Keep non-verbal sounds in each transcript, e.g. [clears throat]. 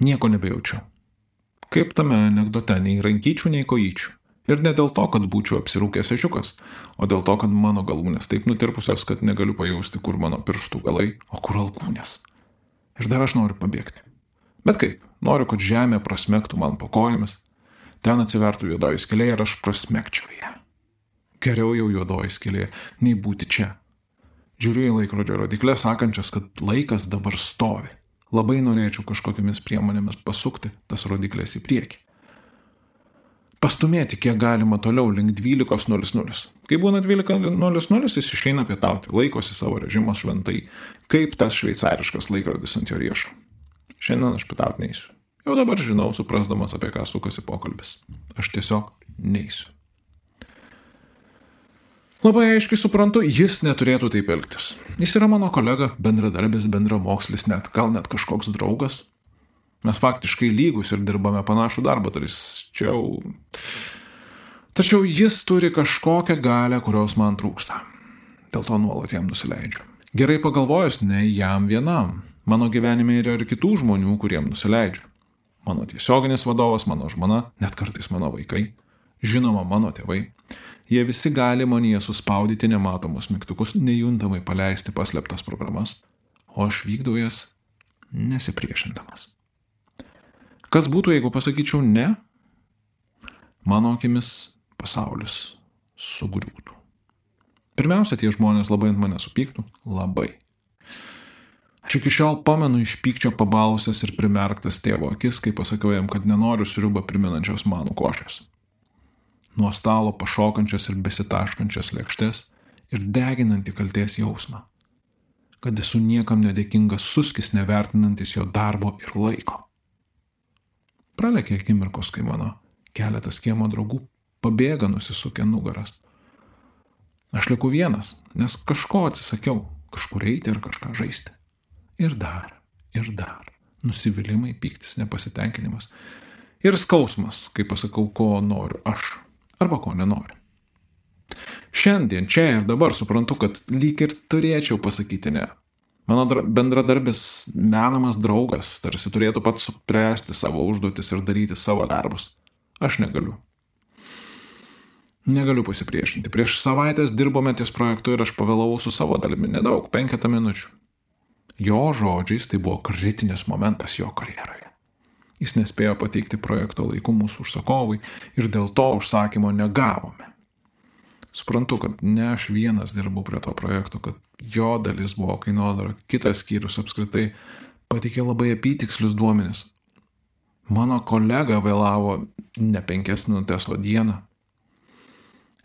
Nieko nebejaučiu. Kaip tame anegdote, nei rankyčių, nei kojyčių. Ir ne dėl to, kad būčiau apsirūkęs ežiukas, o dėl to, kad mano galūnės taip nutirpusios, kad negaliu pajausti, kur mano pirštų galai, o kur alkūnės. Ir dar aš noriu pabėgti. Bet kaip, noriu, kad žemė prasmektų man po kojomis, ten atsivertų juodoji skėlė ir aš prasmekčiau ją. Geriau jau juodoji skėlė, nei būti čia. Žiūriu į laikrodžio rodiklę, sakančias, kad laikas dabar stovi. Labai norėčiau kažkokiamis priemonėmis pasukti tas rodiklės į priekį. Pastumėti kiek galima toliau link 12.00. Kai būna 12.00, jis išeina pietauti, laikosi savo režimo šventai, kaip tas šveicariškas laikrodis ant jo riešo. Šiandien aš pietauti neįsiu. Jau dabar žinau, suprasdamas, apie ką sukasi pokalbis. Aš tiesiog neįsiu. Labai aiškiai suprantu, jis neturėtų taip elgtis. Jis yra mano kolega, bendradarbis, bendramokslis, net gal net kažkoks draugas. Mes faktiškai lygus ir dirbame panašų darbą, tačiau... Tačiau jis turi kažkokią galę, kurios man trūksta. Dėl to nuolat jam nusileidžiu. Gerai pagalvojus, ne jam vienam. Mano gyvenime yra ir kitų žmonių, kuriem nusileidžiu. Mano tiesioginis vadovas, mano žmona, net kartais mano vaikai. Žinoma, mano tėvai. Jie visi gali manyje suspaudyti nematomus mygtukus, nejuntamai paleisti paslėptas programas, o aš vykdau jas nesipriešindamas. Kas būtų, jeigu pasakyčiau ne? Mano akimis pasaulis sugriūtų. Pirmiausia, tie žmonės labai ant mane supyktų, labai. Aš iki šiol pamenu iš pykčio pabalusias ir primerktas tėvo akis, kai pasakiau jam, kad nenoriu sriubą priminančios manų košės nuo stalo pašokančias ir besitaškančias lėkštes ir deginantį kalties jausmą, kad esu niekam nedėkingas suskis nevertinantis jo darbo ir laiko. Pralekė akimirkos, kai mano keletas kiemo draugų pabėga nusisukę nugaras. Aš liku vienas, nes kažko atsisakiau, kažkur eiti ir kažką žaisti. Ir dar, ir dar. Nusivylimai, pyktis, nepasitenkinimas. Ir skausmas, kai pasakau, ko noriu aš arba ko nenori. Šiandien, čia ir dabar suprantu, kad lyg ir turėčiau pasakyti ne. Mano bendradarbis, menamas draugas, tarsi turėtų pats supręsti savo užduotis ir daryti savo darbus. Aš negaliu. Negaliu pasipriešinti. Prieš savaitės dirbome ties projektu ir aš pavėlavau su savo dalimi nedaug, penketą minučių. Jo žodžiais tai buvo kritinis momentas jo karjeroje. Jis nespėjo pateikti projekto laiku mūsų užsakovui ir dėl to užsakymo negavome. Suprantu, kad ne aš vienas dirbau prie to projekto, kad jo dalis buvo kainodara, kitas skyrius apskritai patikė labai apytikslius duomenis. Mano kolega vėlavo ne penkias minutės, o dieną.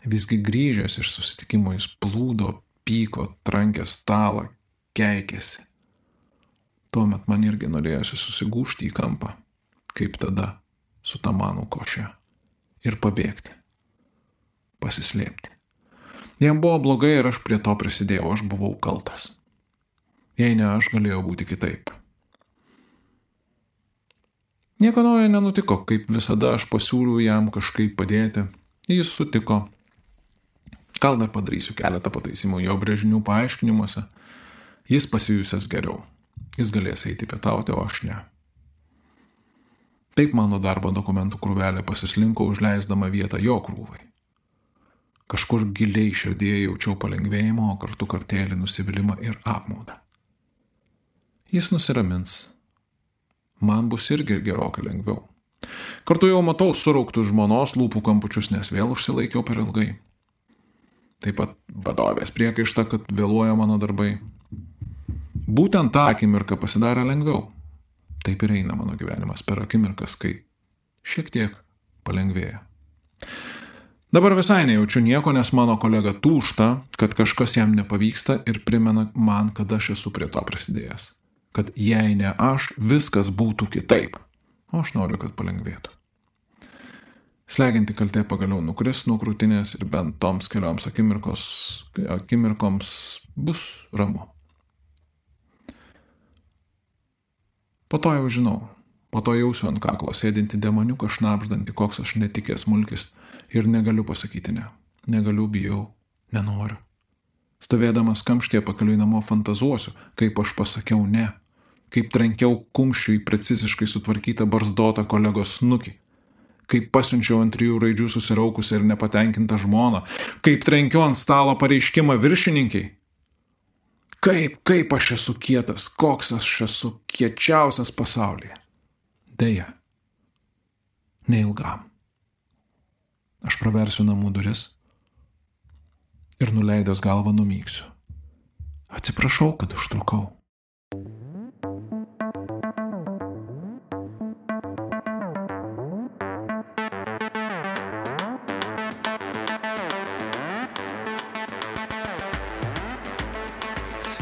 Visgi grįžęs iš susitikimo jis plūdo, pyko, trankė stalą, keikėsi. Tuomet man irgi norėjosi susigūžti į kampą kaip tada su tamanų koše ir pabėgti, pasislėpti. Jam buvo blogai ir aš prie to prisidėjau, aš buvau kaltas. Jei ne aš, galėjo būti kitaip. Nieko naujo nenutiko, kaip visada aš pasiūliau jam kažkaip padėti. Jis sutiko. Gal dar padarysiu keletą pataisimų jo brėžinių paaiškinimuose. Jis pasijusęs geriau. Jis galės eiti pietauti, o aš ne. Taip mano darbo dokumentų krūvelė pasislinko užleisdama vietą jo krūvai. Kažkur giliai širdėje jaučiau palengvėjimą, o kartu kartelį nusivylimą ir apmaudą. Jis nusiramins. Man bus irgi gerokai lengviau. Kartu jau matau surauktus žmonos lūpų kampučius, nes vėl užsilaikiau per ilgai. Taip pat vadovės priekaišta, kad vėluoja mano darbai. Būtent tą akimirką pasidarė lengviau. Taip ir eina mano gyvenimas per akimirkas, kai šiek tiek palengvėja. Dabar visai nejaučiu nieko, nes mano kolega tūšta, kad kažkas jam nepavyksta ir primena man, kad aš esu prie to prisidėjęs. Kad jei ne aš, viskas būtų kitaip. O aš noriu, kad palengvėtų. Sleginti kaltė pagaliau nukris nuo krūtinės ir bent toms kelioms akimirkoms bus ramu. Po to jau žinau. Po to jausiu ant kaklo sėdinti demoniuką šnapždantį, koks aš netikės mulkis ir negaliu pasakyti ne. Negaliu, bijau, nenoriu. Stovėdamas kamštėje pakeliui namo fantazuosiu, kaip aš pasakiau ne, kaip trankiau kumščių į preciziškai sutvarkytą barzdotą kolegos snukį, kaip pasiunčiau ant trijų raidžių susiraukusią ir nepatenkintą žmoną, kaip trenkiu ant stalo pareiškimą viršininkiai. Kaip, kaip aš esu kietas, koks aš esu kiečiausias pasaulyje. Deja, neilgam. Aš praversiu namų duris ir nuleidęs galvą numyksiu. Atsiprašau, kad užtrukau.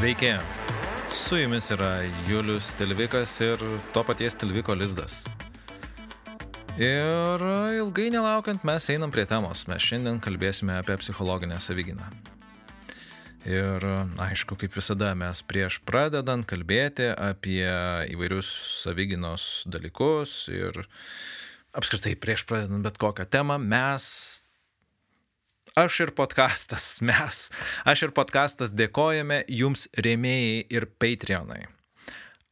Sveiki, su jumis yra Julius Tilvikas ir to paties Tilviko lizdas. Ir ilgai nelaukiant mes einam prie temos, mes šiandien kalbėsime apie psichologinę savyginą. Ir aišku, kaip visada, mes prieš pradedant kalbėti apie įvairius savyginos dalykus ir apskritai prieš pradedant bet kokią temą, mes aš ir podkastas, [laughs] mes, aš ir podkastas dėkojame jums rėmėjai ir Patreonai.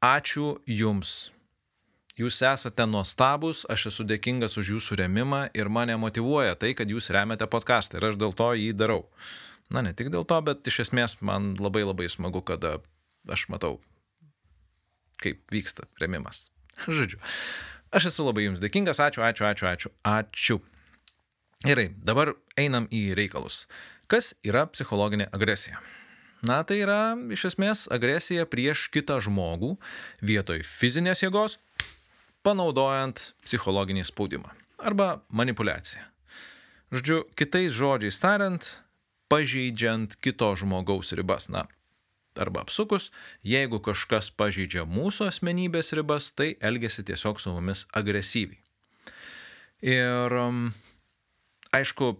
Ačiū jums. Jūs esate nuostabus, aš esu dėkingas už jūsų remimą ir mane motivuoja tai, kad jūs remiate podcastą ir aš dėl to jį darau. Na, ne tik dėl to, bet iš esmės man labai labai smagu, kada aš matau, kaip vyksta remimas. [laughs] Žodžiu, aš esu labai jums dėkingas, ačiū, ačiū, ačiū, ačiū, ačiū. Gerai, dabar einam į reikalus. Kas yra psichologinė agresija? Na, tai yra iš esmės agresija prieš kitą žmogų vietoj fizinės jėgos, panaudojant psichologinį spaudimą arba manipulaciją. Žodžiu, kitais žodžiais tariant, pažeidžiant kito žmogaus ribas. Na, arba apsukus, jeigu kažkas pažeidžia mūsų asmenybės ribas, tai elgesi tiesiog su mumis agresyviai. Ir um, aišku,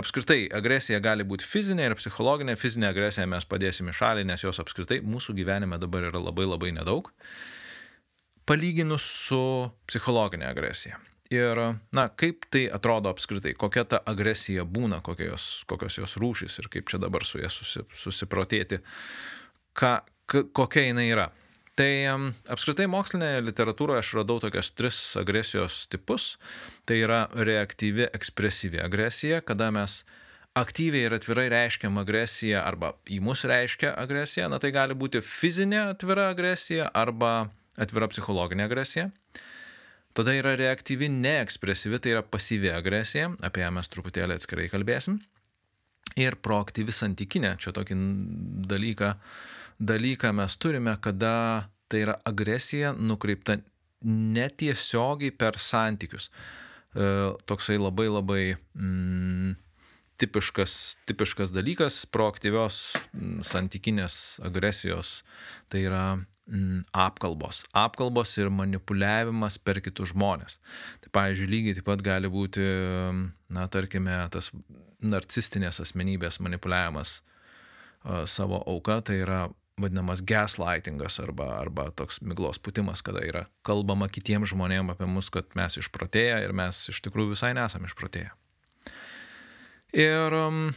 apskritai agresija gali būti fizinė ir psichologinė. Fizinė agresija mes padėsim į šalį, nes jos apskritai mūsų gyvenime dabar yra labai labai nedaug. Palyginus su psichologinė agresija. Ir, na, kaip tai atrodo apskritai, kokia ta agresija būna, kokios, kokios jos rūšys ir kaip čia dabar su jie susi, susiprotėti, ką, kokia jinai yra. Tai apskritai mokslinėje literatūroje aš radau tokias tris agresijos tipus. Tai yra reaktyvi ekspresyvi agresija, kada mes aktyviai ir atvirai reiškiam agresiją arba į mus reiškia agresiją. Na tai gali būti fizinė atvira agresija arba atvira psichologinė agresija. Tada yra reaktyvi neekspresyvi, tai yra pasyvi agresija, apie ją mes truputėlį atskirai kalbėsim. Ir proaktyvi santykinė, čia tokį dalyką dalyką mes turime, kada tai yra agresija nukreipta netiesiogiai per santykius. E, toksai labai labai mm, tipiškas, tipiškas dalykas proaktyvios mm, santykinės agresijos, tai yra mm, apkalbos. Apkalbos ir manipuliavimas per kitus žmonės. Tai, pavyzdžiui, lygiai taip pat gali būti, na, tarkime, tas narcistinės asmenybės manipuliavimas savo auka, tai yra vadinamas gaslightingas arba, arba toks miglos putimas, kada yra kalbama kitiems žmonėms apie mus, kad mes išprotėję ir mes iš tikrųjų visai nesame išprotėję. Ir um,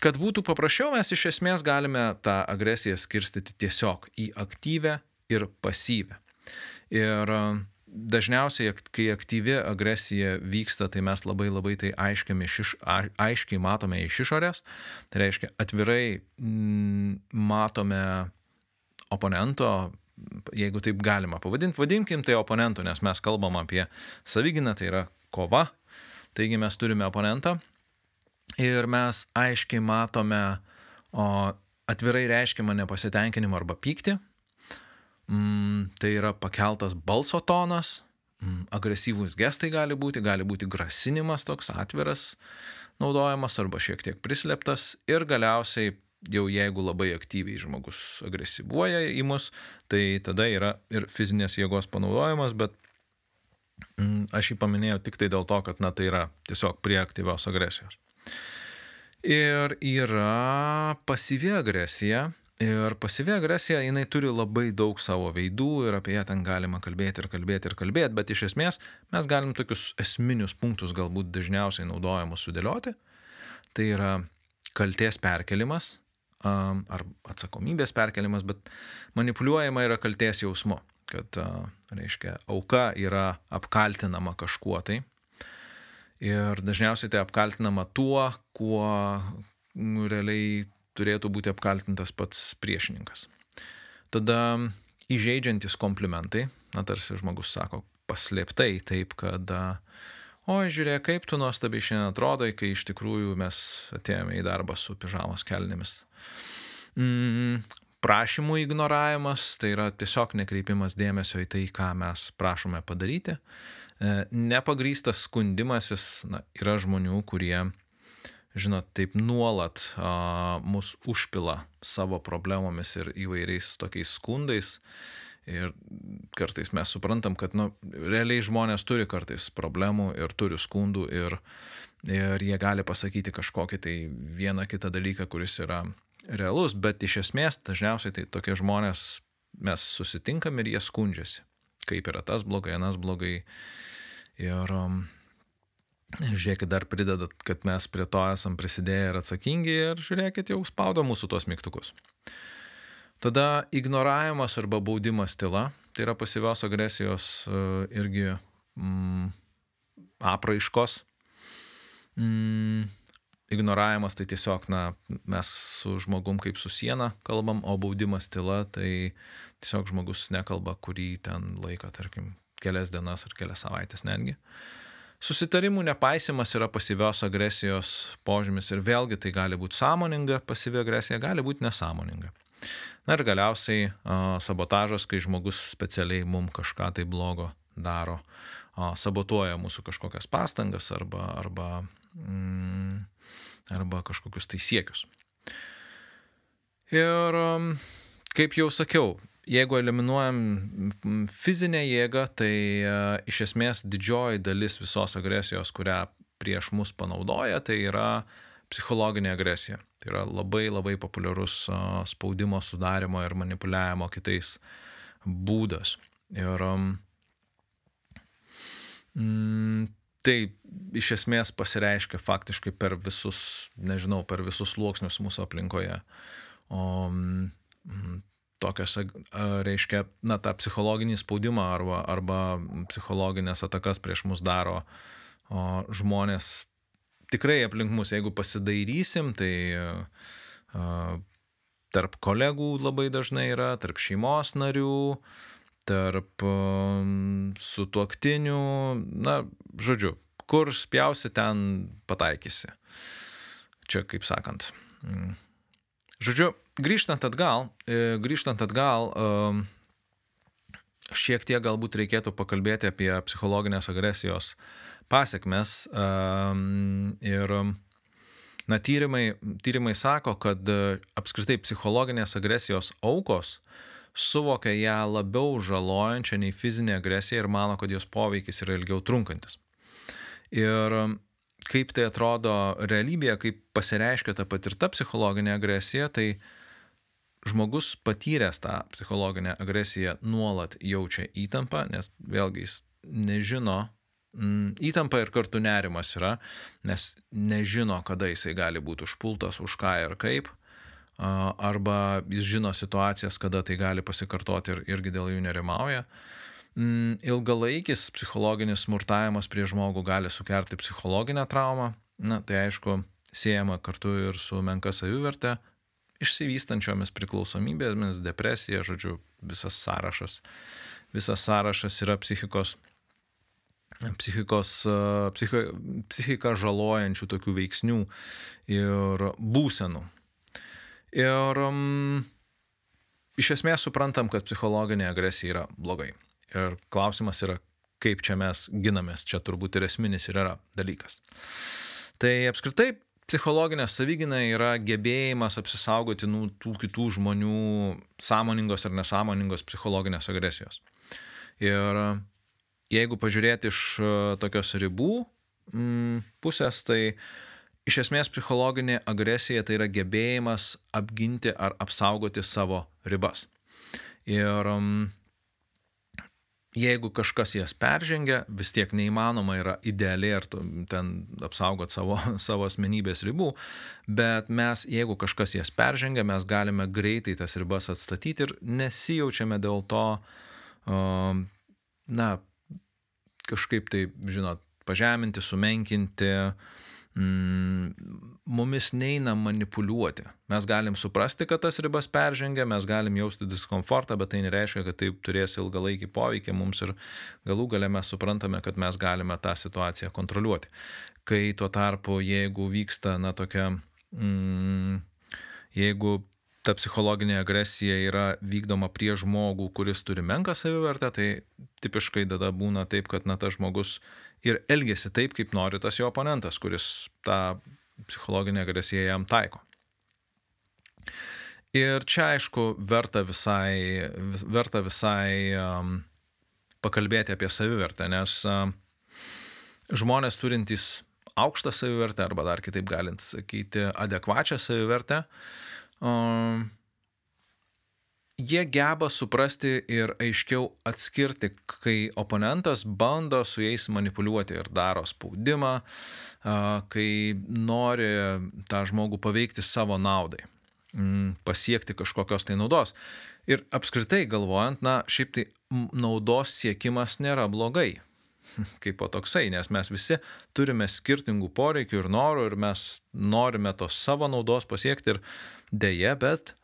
kad būtų paprasčiau, mes iš esmės galime tą agresiją skirstyti tiesiog į aktyvę ir pasyvę. Ir um, dažniausiai, kai aktyvi agresija vyksta, tai mes labai labai tai iš, aiškiai matome iš išorės. Tai reiškia, atvirai mm, matome oponento, jeigu taip galima pavadinti, vadinkim tai oponentu, nes mes kalbam apie savyginą, tai yra kova. Taigi mes turime oponentą ir mes aiškiai matome o, atvirai reiškiamą nepasitenkinimą arba pyktį. Mm, tai yra pakeltas balso tonas, mm, agresyvūs gestai gali būti, gali būti grasinimas toks atviras naudojamas arba šiek tiek prislėptas ir galiausiai jau jeigu labai aktyviai žmogus agresyvuoja į mus, tai tada yra ir fizinės jėgos panaudojimas, bet mm, aš jį paminėjau tik tai dėl to, kad na, tai yra tiesiog prie aktyvios agresijos. Ir yra pasyvi agresija. Ir pasyvi agresija, jinai turi labai daug savo veidų ir apie ją ten galima kalbėti ir kalbėti ir kalbėti, bet iš esmės mes galim tokius esminius punktus galbūt dažniausiai naudojamus sudėlioti. Tai yra kalties perkelimas, ar atsakomybės perkeliamas, bet manipuliuojama yra kalties jausmu. kad, reiškia, auka yra apkaltinama kažkuo tai. Ir dažniausiai tai apkaltinama tuo, kuo realiai turėtų būti apkaltintas pats priešininkas. Tada įžeidžiantis komplimentai, na tarsi žmogus sako paslėptai, taip kad, oi žiūrėk, kaip tu nuostabiai šiandien atrodai, kai iš tikrųjų mes atėjome į darbą su pižamos kelnėmis. Mm, prašymų ignoravimas, tai yra tiesiog nekreipimas dėmesio į tai, ką mes prašome padaryti. E, nepagrystas skundimasis, na, yra žmonių, kurie žinot, taip nuolat a, mus užpila savo problemomis ir įvairiais tokiais skundais. Ir kartais mes suprantam, kad nu, realiai žmonės turi kartais problemų ir turi skundų ir, ir jie gali pasakyti kažkokį tai vieną kitą dalyką, kuris yra realus, bet iš esmės dažniausiai tai tokie žmonės mes susitinkam ir jie skundžiasi, kaip yra tas blogai, anas blogai. Ir um, Žiūrėkit, dar pridedat, kad mes prie to esam prisidėję ir atsakingi ir žiūrėkit, jau spaudo mūsų tuos mygtukus. Tada ignoravimas arba baudimas tyla, tai yra pasyvios agresijos e, irgi mm, apraiškos. Mm, ignoravimas tai tiesiog, na, mes su žmogum kaip su siena kalbam, o baudimas tyla tai tiesiog žmogus nekalba, kurį ten laiką, tarkim, kelias dienas ar kelias savaitės netgi. Susitarimų nepaisimas yra pasyvios agresijos požymis ir vėlgi tai gali būti sąmoninga pasyvi agresija, gali būti nesąmoninga. Na ir galiausiai sabotažas, kai žmogus specialiai mum kažką tai blogo daro, sabotuoja mūsų kažkokias pastangas arba, arba, mm, arba kažkokius tai siekius. Ir kaip jau sakiau, jeigu eliminuojam fizinę jėgą, tai iš esmės didžioji dalis visos agresijos, kurią prieš mus panaudoja, tai yra psichologinė agresija. Tai yra labai labai populiarus spaudimo sudarimo ir manipuliavimo kitais būdas. Ir mm, tai iš esmės pasireiškia faktiškai per visus, nežinau, per visus sluoksnius mūsų aplinkoje. O, mm, tokias, reiškia, na, tą psichologinį spaudimą arba, arba psichologinės atakas prieš mus daro o, žmonės tikrai aplink mus, jeigu pasidairysim, tai a, tarp kolegų labai dažnai yra, tarp šeimos narių, tarp sutuoktinių, na, žodžiu, kur spjausi, ten pataikysi. Čia, kaip sakant. Mm. Žodžiu, grįžtant atgal, e, grįžtant atgal, šiek tiek galbūt reikėtų pakalbėti apie psichologinės agresijos pasiekmes. Ir na, tyrimai, tyrimai sako, kad e, apskritai psichologinės agresijos aukos suvokia ją labiau žalojančią nei fizinė agresija ir mano, kad jos poveikis yra ilgiau trunkantis. Ir kaip tai atrodo realybėje, kaip pasireiškia ta patirta psichologinė agresija, tai žmogus patyręs tą psichologinę agresiją nuolat jaučia įtampą, nes vėlgi jis nežino, mm, įtampa ir kartu nerimas yra, nes nežino, kada jisai gali būti užpultas, už ką ir kaip, arba jis žino situacijas, kada tai gali pasikartoti ir irgi dėl jų nerimauja. Mm, ilgalaikis psichologinis smurtavimas prie žmogų gali sukelti psichologinę traumą, na tai aišku, siejama kartu ir su menka savivertė, išsivystančiomis priklausomybėmis, depresija, žodžiu, visas sąrašas. Visas sąrašas yra psichikos, psichikos, psichi, psichiką žalojančių tokių veiksnių ir būsenų. Ir um, iš esmės suprantam, kad psichologinė agresija yra blogai. Ir klausimas yra, kaip čia mes ginamės, čia turbūt ir esminis ir yra dalykas. Tai apskritai psichologinė savygyna yra gebėjimas apsisaugoti nuo tų kitų žmonių sąmoningos ar nesąmoningos psichologinės agresijos. Ir jeigu pažiūrėti iš e, tokios ribų mm, pusės, tai iš esmės psichologinė agresija tai yra gebėjimas apginti ar apsaugoti savo ribas. Ir mm, jeigu kažkas jas peržengia, vis tiek neįmanoma yra idealiai ar ten apsaugot savo, [laughs] savo asmenybės ribų, bet mes, jeigu kažkas jas peržengia, mes galime greitai tas ribas atstatyti ir nesijaučiame dėl to na, kažkaip tai, žinot, pažeminti, sumenkinti, mm, mumis neina manipuliuoti. Mes galim suprasti, kad tas ribas peržengia, mes galim jausti diskomfortą, bet tai nereiškia, kad tai turės ilgalaikį poveikį mums ir galų gale mes suprantame, kad mes galime tą situaciją kontroliuoti. Kai tuo tarpu, jeigu vyksta, na, tokia, mm, jeigu ta psichologinė agresija yra vykdoma prie žmogų, kuris turi menką savivertę, tai tipiškai tada būna taip, kad na, tas žmogus ir elgesi taip, kaip nori tas jo oponentas, kuris tą psichologinę agresiją jam taiko. Ir čia, aišku, verta visai, verta visai um, pakalbėti apie savivertę, nes um, žmonės turintys aukštą savivertę, arba dar kitaip galint sakyti, adekvačią savivertę, um, jie geba suprasti ir aiškiau atskirti, kai oponentas bando su jais manipuliuoti ir daro spaudimą, kai nori tą žmogų paveikti savo naudai, pasiekti kažkokios tai naudos. Ir apskritai galvojant, na, šiaip tai naudos siekimas nėra blogai [laughs] kaip po toksai, nes mes visi turime skirtingų poreikių ir norų ir mes norime tos savo naudos pasiekti ir dėje, bet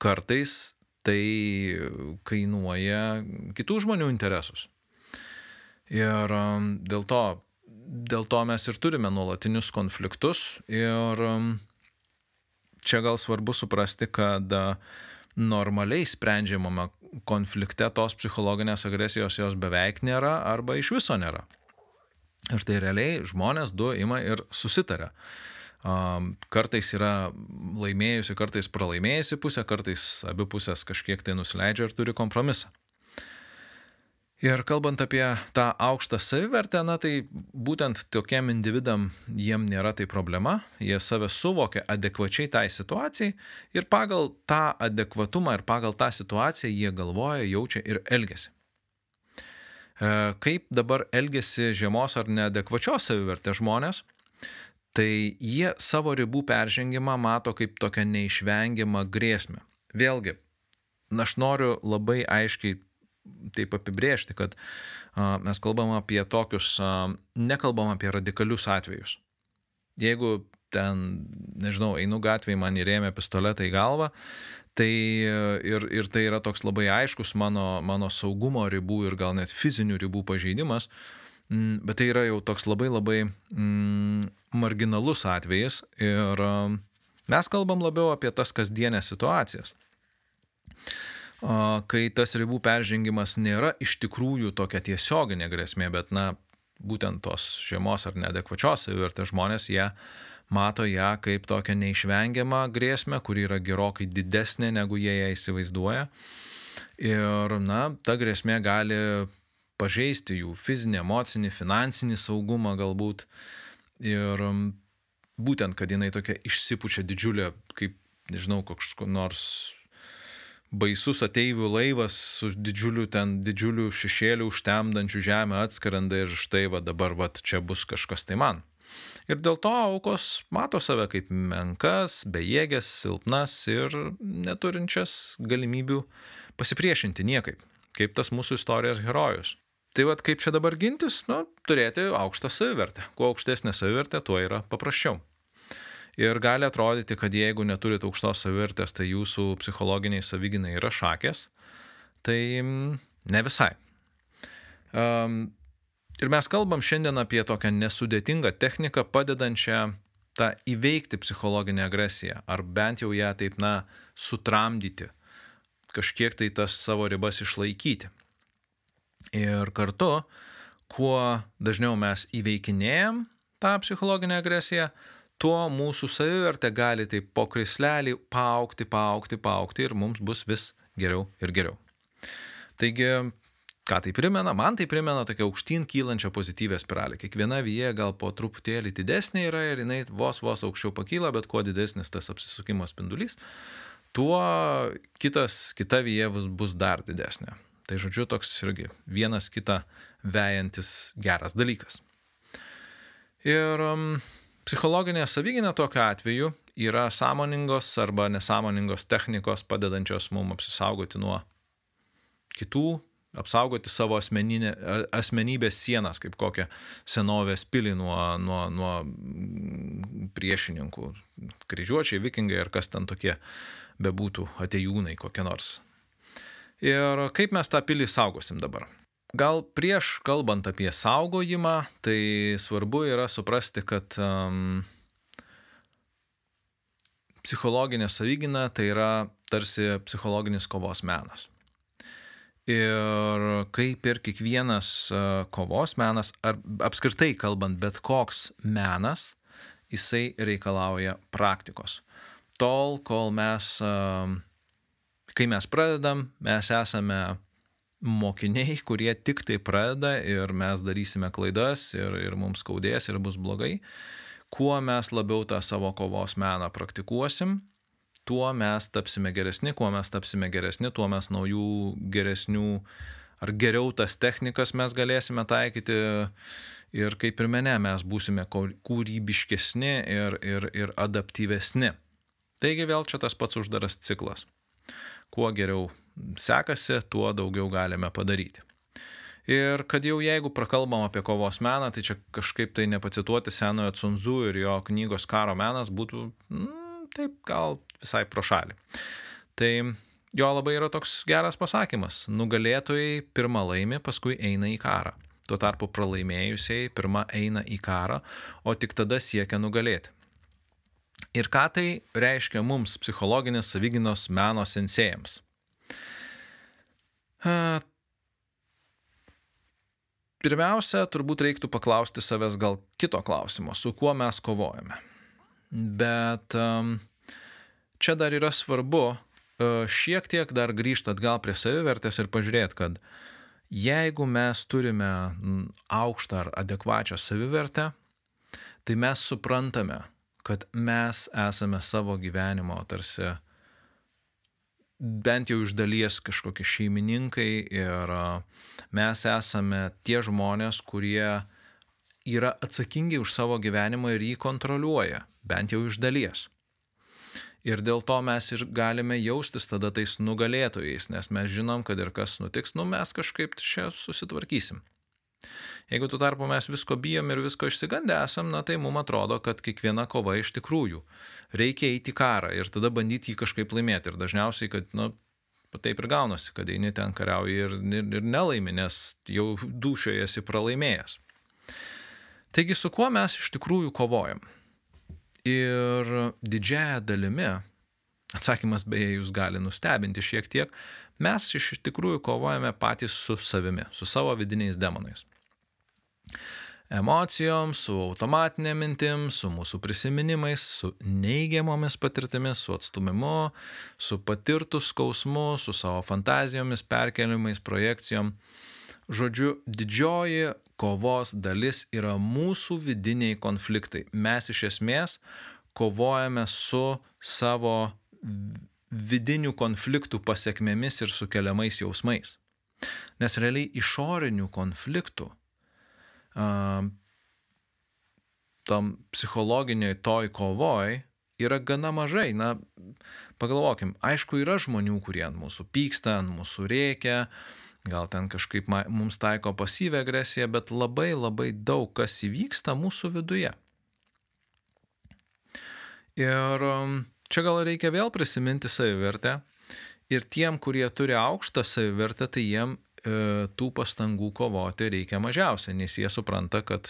kartais tai kainuoja kitų žmonių interesus. Ir um, dėl to, dėl to mes ir turime nuolatinius konfliktus ir um, čia gal svarbu suprasti, kad uh, normaliai sprendžiamame konflikte tos psichologinės agresijos jos beveik nėra arba iš viso nėra. Ir tai realiai žmonės du ima ir susitarė kartais yra laimėjusi, kartais pralaimėjusi pusė, kartais abi pusės kažkiek tai nusileidžia ir turi kompromisą. Ir kalbant apie tą aukštą savivertę, na tai būtent tokiem individam jiem nėra tai problema, jie save suvokia adekvačiai tai situacijai ir pagal tą adekvatumą ir pagal tą situaciją jie galvoja, jaučia ir elgesi. E, kaip dabar elgesi žemos ar neadekvačios savivertės žmonės, tai jie savo ribų peržengimą mato kaip tokią neišvengiamą grėsmę. Vėlgi, aš noriu labai aiškiai taip apibrėžti, kad mes kalbam apie tokius, nekalbam apie radikalius atvejus. Jeigu ten, nežinau, einu gatvėje, man įrėmė pistoletą į galvą, tai ir, ir tai yra toks labai aiškus mano, mano saugumo ribų ir gal net fizinių ribų pažeidimas, Mm, bet tai yra jau toks labai labai mm, marginalus atvejis ir um, mes kalbam labiau apie tas kasdienės situacijas. Kai tas ribų peržengimas nėra iš tikrųjų tokia tiesioginė grėsmė, bet, na, būtent tos žemos ar neadekvačios savivertės žmonės, jie mato ją kaip tokią neišvengiamą grėsmę, kuri yra gerokai didesnė, negu jie ją įsivaizduoja. Ir, na, ta grėsmė gali pažeisti jų fizinį, emocinį, finansinį saugumą galbūt. Ir um, būtent, kad jinai tokia išsipučia didžiulė, kaip, nežinau, koks nors baisus ateivių laivas su didžiuliu ten, didžiuliu šešėliu užtemdančiu žemę atskrenda ir štai va dabar va čia bus kažkas tai man. Ir dėl to aukos mato save kaip menkas, bejėgės, silpnas ir neturinčias galimybių pasipriešinti niekaip, kaip tas mūsų istorijos herojus. Tai vad kaip čia dabar gintis, nu, turėti aukštą savivertę. Kuo aukštesnė savivertė, tuo yra paprasčiau. Ir gali atrodyti, kad jeigu neturite aukštos savivertės, tai jūsų psichologiniai savyginai yra šakės. Tai mm, ne visai. Um, ir mes kalbam šiandien apie tokią nesudėtingą techniką, padedančią tą įveikti psichologinę agresiją, ar bent jau ją taip, na, sutramdyti, kažkiek tai tas savo ribas išlaikyti. Ir kartu, kuo dažniau mes įveikinėjom tą psichologinę agresiją, tuo mūsų savivertė gali taip po krislelį paaukti, paaukti, paaukti ir mums bus vis geriau ir geriau. Taigi, ką tai primena? Man tai primena tokia aukštyn kylančią pozityvę spiralę. Kiekviena vyje gal po truputėlį didesnė yra ir jinai vos vos aukščiau pakyla, bet kuo didesnis tas apsisukimo spindulys, tuo kitas, kita vyje bus dar didesnė. Tai žodžiu, toks irgi vienas kitą vejantis geras dalykas. Ir um, psichologinė savyginė tokiu atveju yra sąmoningos arba nesąmoningos technikos padedančios mums apsisaugoti nuo kitų apsaugoti savo asmeninė, asmenybės sienas, kaip kokią senovės pilį nuo, nuo, nuo priešininkų, kryžiuočiai, vikingai ar kas ten tokie bebūtų, atejūnai kokie nors. Ir kaip mes tą pilį saugosim dabar? Gal prieš kalbant apie saugojimą, tai svarbu yra suprasti, kad um, psichologinė savigina tai yra tarsi psichologinis kovos menas. Ir kaip ir kiekvienas e, kovos menas, ar apskritai kalbant, bet koks menas, jisai reikalauja praktikos. Tol, kol mes, e, kai mes pradedam, mes esame mokiniai, kurie tik tai pradeda ir mes darysime klaidas ir, ir mums skaudės ir bus blogai. Kuo mes labiau tą savo kovos meną praktikuosim, tuo mes tapsime geresni, kuo mes tapsime geresni, tuo mes naujų geresnių ar geriau tas technikas mes galėsime taikyti ir kaip ir mene mes būsime kūrybiškesni ir, ir, ir adaptyvesni. Taigi vėl čia tas pats uždaras ciklas. Kuo geriau sekasi, tuo daugiau galime padaryti. Ir kad jau jeigu prakalbam apie kovos meną, tai čia kažkaip tai nepacituoti senojo Cunzu ir jo knygos karo menas būtų, mm, taip, gal visai pro šalį. Tai jo labai yra toks geras pasakymas. Nugalėtojai pirmą laimi, paskui eina į karą. Tuo tarpu pralaimėjusiai pirmą eina į karą, o tik tada siekia nugalėti. Ir ką tai reiškia mums psichologinės savyginos meno sensėjams? Pirmiausia, turbūt reiktų paklausti savęs gal kito klausimo, su kuo mes kovojame. Bet um, čia dar yra svarbu e, šiek tiek dar grįžti atgal prie savivertės ir pažiūrėti, kad jeigu mes turime aukštą ar adekvačią savivertę, tai mes suprantame, kad mes esame savo gyvenimo tarsi bent jau iš dalies kažkokie šeimininkai ir e, mes esame tie žmonės, kurie yra atsakingi už savo gyvenimą ir jį kontroliuoja, bent jau iš dalies. Ir dėl to mes ir galime jaustis tada tais nugalėtojais, nes mes žinom, kad ir kas nutiks, nu mes kažkaip čia susitvarkysim. Jeigu tu tarpu mes visko bijom ir visko išsigandę esam, na tai mums atrodo, kad kiekviena kova iš tikrųjų reikia eiti į karą ir tada bandyti jį kažkaip laimėti. Ir dažniausiai, kad, nu, taip ir gaunasi, kad eini ten kariauji ir, ir, ir nelaimi, nes jau dušioje esi pralaimėjęs. Taigi su kuo mes iš tikrųjų kovojam? Ir didžiaja dalimi, atsakymas beje jūs gali nustebinti šiek tiek, mes iš tikrųjų kovojame patys su savimi, su savo vidiniais demonais. Emocijom, su automatinė mintim, su mūsų prisiminimais, su neigiamomis patirtimis, su atstumimu, su patirtų skausmu, su savo fantazijomis, perkelimais, projekcijom. Žodžiu, didžioji kovos dalis yra mūsų vidiniai konfliktai. Mes iš esmės kovojame su savo vidinių konfliktų pasiekmėmis ir sukeliamais jausmais. Nes realiai išorinių konfliktų tam psichologiniai toj kovoj yra gana mažai. Na, pagalvokim, aišku, yra žmonių, kurie ant mūsų pyksta, ant mūsų reikia, gal ten kažkaip mums taiko pasyvę agresiją, bet labai labai daug kas įvyksta mūsų viduje. Ir čia gal reikia vėl prisiminti savivertę. Ir tiem, kurie turi aukštą savivertę, tai jiem tų pastangų kovoti reikia mažiausiai, nes jie supranta, kad,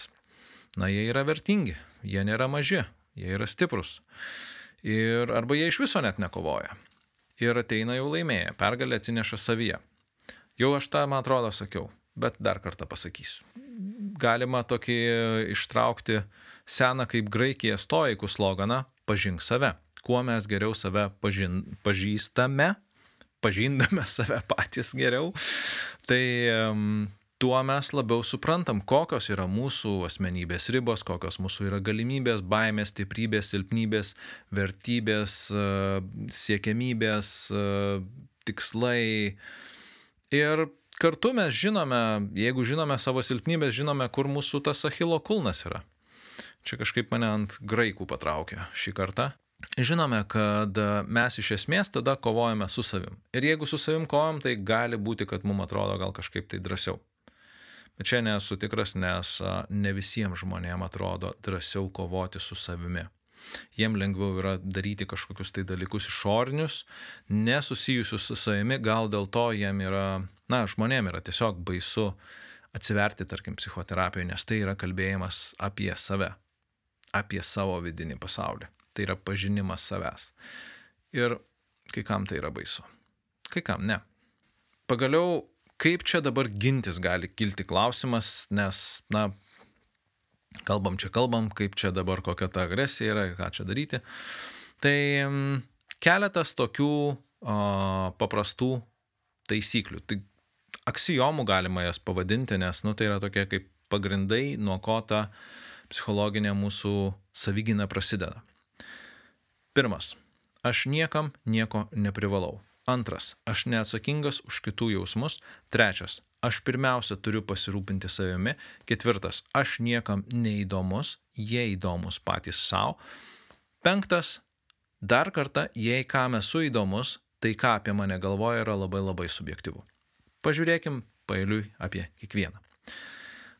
na, jie yra vertingi, jie nėra maži, jie yra stiprus. Ir arba jie iš viso net nekovoja. Ir ateina jau laimėję, pergalę atsineša savyje. Jau aš tą, man atrodo, sakiau, bet dar kartą pasakysiu. Galima tokį ištraukti seną kaip Graikija stoikų sloganą - pažink save. Kuo mes geriau save pažin, pažįstame, pažindame [laughs] save patys geriau, tai tuo mes labiau suprantam, kokios yra mūsų asmenybės ribos, kokios mūsų yra galimybės, baimės, stiprybės, silpnybės, vertybės, siekiamybės, tikslai, Ir kartu mes žinome, jeigu žinome savo silpnybės, žinome, kur mūsų tas Achilo kulnas yra. Čia kažkaip mane ant graikų patraukė šį kartą. Žinome, kad mes iš esmės tada kovojame su savim. Ir jeigu su savim kovojam, tai gali būti, kad mums atrodo gal kažkaip tai drąsiau. Bet čia nesu tikras, nes ne visiems žmonėms atrodo drąsiau kovoti su savimi. Jiem lengviau yra daryti kažkokius tai dalykus išorinius, nesusijusius su savimi, gal dėl to jiem yra, na, žmonėm yra tiesiog baisu atsiverti, tarkim, psichoterapijoje, nes tai yra kalbėjimas apie save, apie savo vidinį pasaulį tai yra pažinimas savęs. Ir kai kam tai yra baisu, kai kam ne. Pagaliau, kaip čia dabar gintis gali kilti klausimas, nes, na, kalbam čia kalbam, kaip čia dabar kokia ta agresija yra, ką čia daryti. Tai mm, keletas tokių o, paprastų taisyklių. Tai aksijomų galima jas pavadinti, nes, nu, tai yra tokie kaip pagrindai, nuo ko ta psichologinė mūsų savigina prasideda. Pirmas. Aš niekam nieko neprivalau. Antras. Aš neatsakingas už kitų jausmus. Trečias. Aš pirmiausia turiu pasirūpinti savimi. Ketvirtas. Aš niekam neįdomus. Jie įdomus patys savo. Penktas. Dar kartą, jei kam esu įdomus, tai ką apie mane galvoja yra labai labai subjektivu. Pažiūrėkim pailiui apie kiekvieną.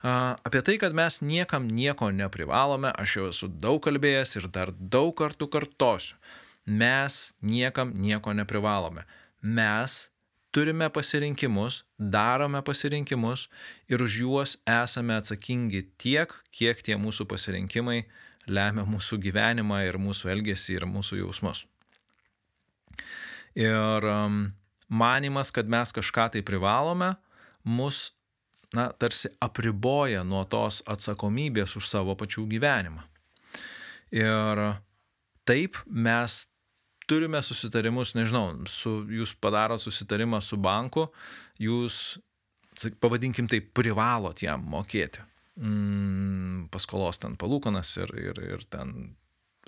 Apie tai, kad mes niekam nieko neprivalome, aš jau esu daug kalbėjęs ir dar daug kartų kartosiu. Mes niekam nieko neprivalome. Mes turime pasirinkimus, darome pasirinkimus ir už juos esame atsakingi tiek, kiek tie mūsų pasirinkimai lemia mūsų gyvenimą ir mūsų elgesį ir mūsų jausmus. Ir um, manimas, kad mes kažką tai privalome, mus na, tarsi apriboja nuo tos atsakomybės už savo pačių gyvenimą. Ir taip mes turime susitarimus, nežinau, su, jūs padarot susitarimą su banku, jūs, pavadinkim tai, privalot jam mokėti. Mm, paskolos ten palūkanas ir, ir, ir ten,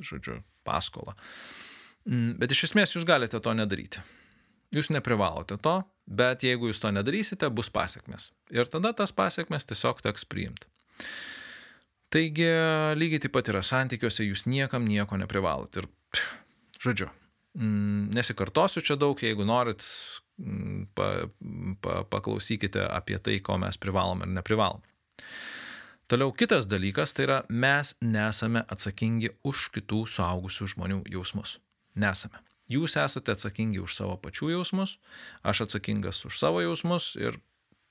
žodžiu, paskolą. Mm, bet iš esmės jūs galite to nedaryti. Jūs neprivalote to, bet jeigu jūs to nedarysite, bus pasiekmes. Ir tada tas pasiekmes tiesiog teks priimti. Taigi lygiai taip pat yra santykiuose, jūs niekam nieko neprivalot. Ir, žodžiu, mm, nesikartosiu čia daug, jeigu norit, mm, pa, pa, paklausykite apie tai, ko mes privalom ir neprivalom. Toliau kitas dalykas tai yra mes nesame atsakingi už kitų suaugusių žmonių jausmus. Nesame. Jūs esate atsakingi už savo pačių jausmus, aš atsakingas už savo jausmus ir,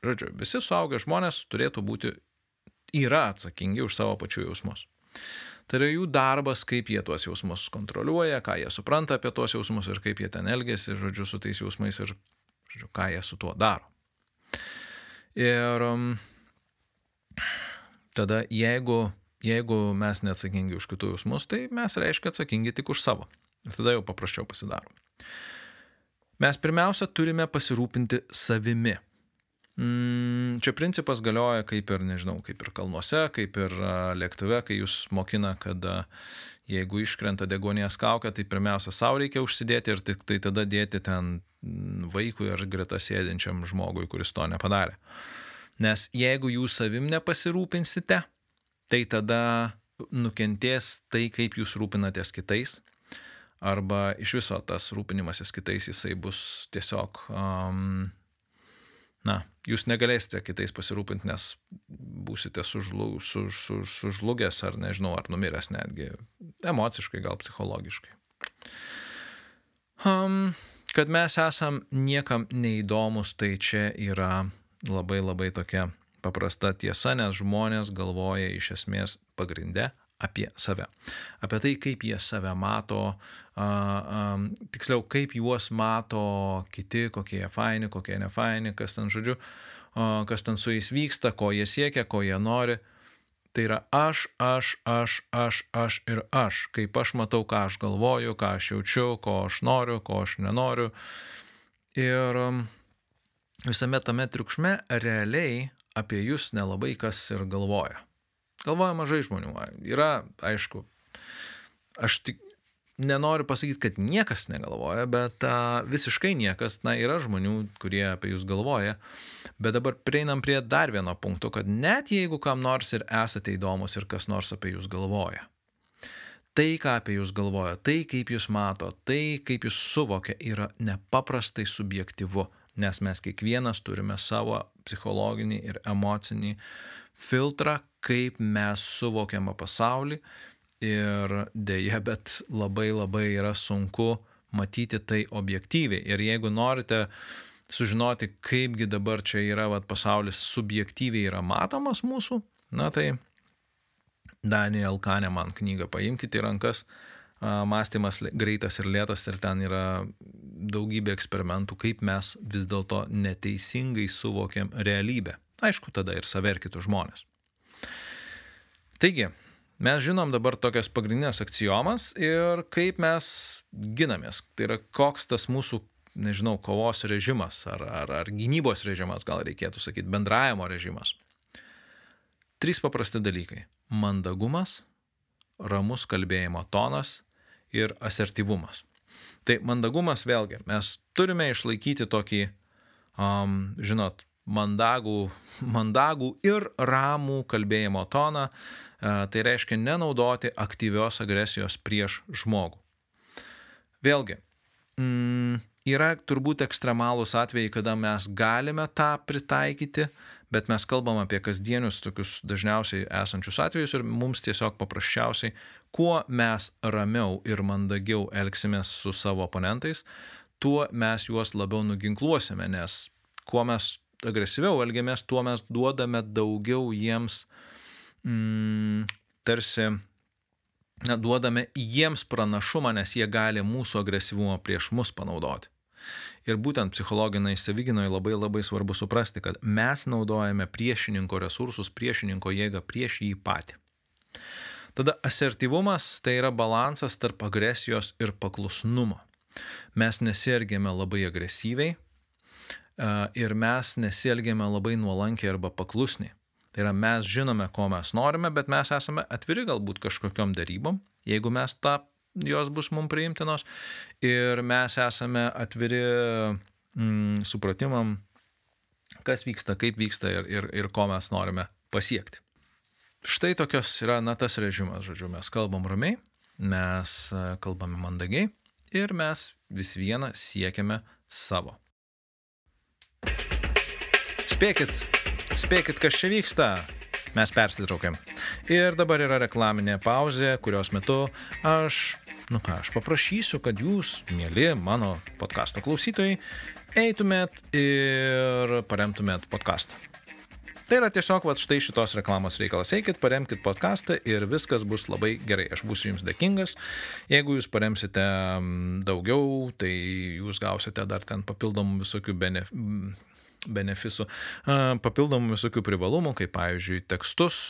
žodžiu, visi suaugę žmonės turėtų būti, yra atsakingi už savo pačių jausmus. Tai yra jų darbas, kaip jie tuos jausmus kontroliuoja, ką jie supranta apie tuos jausmus ir kaip jie ten elgesi, žodžiu, su tais jausmais ir, žodžiu, ką jie su tuo daro. Ir um, tada, jeigu, jeigu mes neatsakingi už kitų jausmus, tai mes reiškia atsakingi tik už savo. Ir tada jau paprasčiau pasidaro. Mes pirmiausia turime pasirūpinti savimi. Mm, čia principas galioja kaip ir, nežinau, kaip ir kalnuose, kaip ir lėktuve, kai jūs mokina, kad jeigu iškrenta degonės kaukia, tai pirmiausia savo reikia užsidėti ir tik tai tada dėti ten vaikui ar greta sėdinčiam žmogui, kuris to nepadarė. Nes jeigu jūs savim nepasirūpinsite, tai tada nukentės tai, kaip jūs rūpinatės kitais arba iš viso tas rūpinimasis kitais jisai bus tiesiog, um, na, jūs negalėsite kitais pasirūpinti, nes būsite sužlu, su, su, sužlugęs ar nežinau, ar numiręs netgi emociškai, gal psichologiškai. Um, kad mes esam niekam neįdomus, tai čia yra labai labai tokia paprasta tiesa, nes žmonės galvoja iš esmės pagrindę apie save. Apie tai, kaip jie save mato, a, a, tiksliau, kaip juos mato kiti, kokie jie faini, kokie nefaini, kas ten žodžiu, a, kas ten su jais vyksta, ko jie siekia, ko jie nori. Tai yra aš, aš, aš, aš, aš ir aš. Kaip aš matau, ką aš galvoju, ką aš jaučiu, ko aš noriu, ko aš nenoriu. Ir visame tame triukšme realiai apie jūs nelabai kas ir galvoja. Galvoja mažai žmonių. Yra, aišku, aš tik nenoriu pasakyti, kad niekas negalvoja, bet a, visiškai niekas, na, yra žmonių, kurie apie jūs galvoja. Bet dabar prieinam prie dar vieno punkto, kad net jeigu kam nors ir esate įdomus ir kas nors apie jūs galvoja, Tai, ką apie jūs galvoja, tai, kaip jūs mato, tai, kaip jūs suvokia, yra nepaprastai subjektivu, nes mes kiekvienas turime savo psichologinį ir emocinį filtrą, kaip mes suvokiamą pasaulį ir dėja, bet labai labai yra sunku matyti tai objektyviai. Ir jeigu norite sužinoti, kaipgi dabar čia yra vat, pasaulis subjektyviai yra matomas mūsų, na tai Daniel Kahneman knygą paimkite į rankas. Mąstymas greitas ir lėtas ir ten yra daugybė eksperimentų, kaip mes vis dėlto neteisingai suvokiam realybę. Aišku, tada ir save ir kitus žmonės. Taigi, mes žinom dabar tokias pagrindinės aksiomas ir kaip mes ginamės. Tai yra koks tas mūsų, nežinau, kovos režimas ar, ar, ar gynybos režimas, gal reikėtų sakyti, bendravimo režimas. Trys paprasti dalykai - mandagumas, ramus kalbėjimo tonas ir asertyvumas. Tai mandagumas vėlgi, mes turime išlaikyti tokį, um, žinot, mandagų, mandagų ir ramų kalbėjimo toną, tai reiškia nenaudoti aktyvios agresijos prieš žmogų. Vėlgi, mm, yra turbūt ekstremalūs atvejai, kada mes galime tą pritaikyti, bet mes kalbam apie kasdienius tokius dažniausiai esančius atvejus ir mums tiesiog paprasčiausiai, kuo mes ramiau ir mandagiau elgsimės su savo oponentais, tuo mes juos labiau nuginkluosime, nes kuo mes agresyviau elgiamės, tuo mes duodame daugiau jiems mm, tarsi na, duodame jiems pranašumą, nes jie gali mūsų agresyvumą prieš mus panaudoti. Ir būtent psichologinai saviginoje labai labai svarbu suprasti, kad mes naudojame priešininko resursus, priešininko jėgą prieš jį patį. Tada asertyvumas tai yra balansas tarp agresijos ir paklusnumo. Mes nesielgėme labai agresyviai ir mes nesielgėme labai nuolankiai arba paklusniai. Tai yra mes žinome, ko mes norime, bet mes esame atviri galbūt kažkokiam darybom. Jeigu mes tą jos bus mums priimtinos ir mes esame atviri mm, supratimam, kas vyksta, kaip vyksta ir, ir, ir ko mes norime pasiekti. Štai tokios yra, na, tas režimas, žodžiu, mes kalbam ramiai, mes e, kalbame mandagiai ir mes vis vieną siekiame savo. Spėkit, spėkit, kas čia vyksta. Mes persitraukiam. Ir dabar yra reklaminė pauzė, kurios metu aš nu ką, aš paprašysiu, kad jūs, mėly mano podkasto klausytojai, eitumėt ir paremtumėt podkastą. Tai yra tiesiog va, štai šitos reklamos reikalas. Eikit, paremkit podcastą ir viskas bus labai gerai. Aš būsiu jums dėkingas. Jeigu jūs paremsite mm, daugiau, tai jūs gausite dar ten papildomų visokių benef benefisų, papildomų visokių privalumų, kaip pavyzdžiui tekstus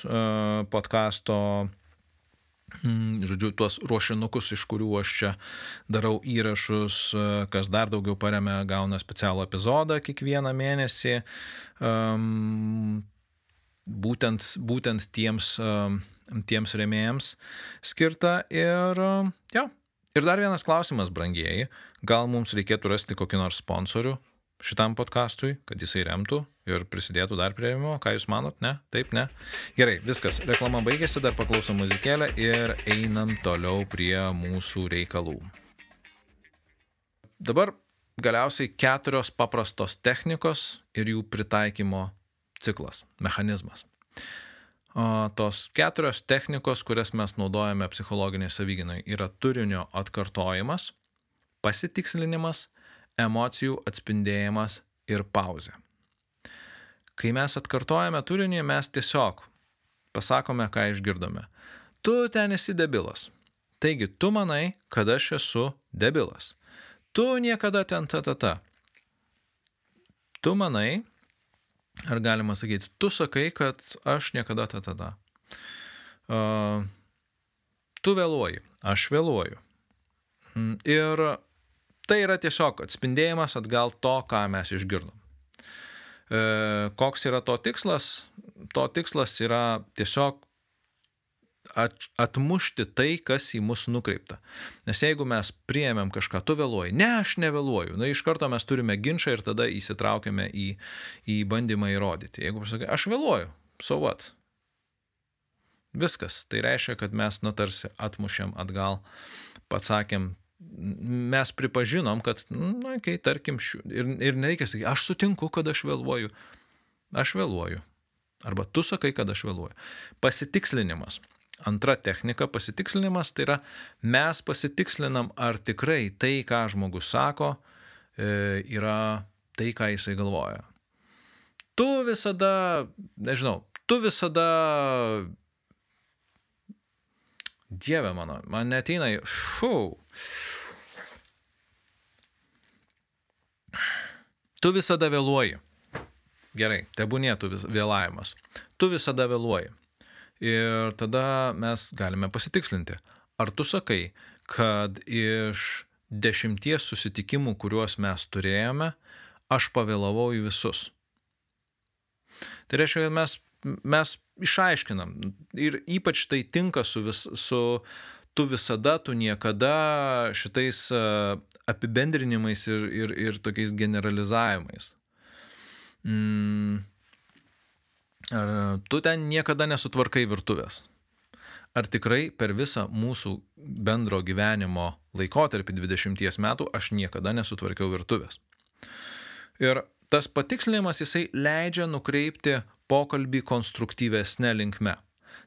podkasto Mm, žodžiu, tuos ruošinukus, iš kurių aš čia darau įrašus, kas dar daugiau paremia, gauna specialų epizodą kiekvieną mėnesį, um, būtent, būtent tiems, um, tiems remėjams skirta. Ir, um, ja. ir dar vienas klausimas, brangieji, gal mums reikėtų rasti kokį nors sponsorių šitam podkastui, kad jisai remtų ir prisidėtų dar prie rėmimo. Ką Jūs manot? Ne? Taip, ne? Gerai, viskas. Reklama baigėsi, dar paklausom muzikėlę ir einam toliau prie mūsų reikalų. Dabar galiausiai keturios paprastos technikos ir jų pritaikymo ciklas, mechanizmas. O tos keturios technikos, kurias mes naudojame psichologiniai savyginai, yra turinio atkartojimas, pasitikslinimas, emocijų atspindėjimas ir pauzė. Kai mes atkartojame turinį, mes tiesiog pasakome, ką išgirdome. Tu ten esi debilas. Taigi, tu manai, kad aš esu debilas. Tu niekada ten ta ta ta. Tu manai, ar galima sakyti, tu sakai, kad aš niekada ta ta ta. Uh, tu vėluoji, aš vėluoju. Mm, ir tai yra tiesiog atspindėjimas atgal to, ką mes išgirdom. E, koks yra to tikslas? To tikslas yra tiesiog atmušti tai, kas į mus nukreipta. Nes jeigu mes priėmėm kažką, tu vėluoji, ne, aš nevėluoju, na iš karto mes turime ginčą ir tada įsitraukiame į, į bandymą įrodyti. Jeigu pasakai, aš vėluoju, so what? Viskas. Tai reiškia, kad mes nutarsi atmušėm atgal, pasakėm, mes pripažinom, kad, na, kai tarkim, šių, ir, ir nereikia sakyti, aš sutinku, kad aš vėluoju. Aš vėluoju. Arba tu sakai, kad aš vėluoju. Pasitikslinimas. Antra technika pasitikslinimas tai yra mes pasitikslinam, ar tikrai tai, ką žmogus sako, e, yra tai, ką jisai galvoja. Tu visada, nežinau, tu visada Dieve mano, man neteina, fu. Tu visada vėluoji. Gerai, tebūnėtų vis, vėlavimas. Tu visada vėluoji. Ir tada mes galime pasitikslinti, ar tu sakai, kad iš dešimties susitikimų, kuriuos mes turėjome, aš pavėlavau į visus. Tai reiškia, kad mes mes išaiškinam. Ir ypač tai tinka su, vis, su tu visada, tu niekada šitais apibendrinimais ir, ir, ir tokiais generalizavimais. Mm. Ar tu ten niekada nesutvarkai virtuvės? Ar tikrai per visą mūsų bendro gyvenimo laikotarpį 20 metų aš niekada nesutvarkiau virtuvės? Ir tas patikslinimas jisai leidžia nukreipti pokalbį konstruktyvesnė linkme.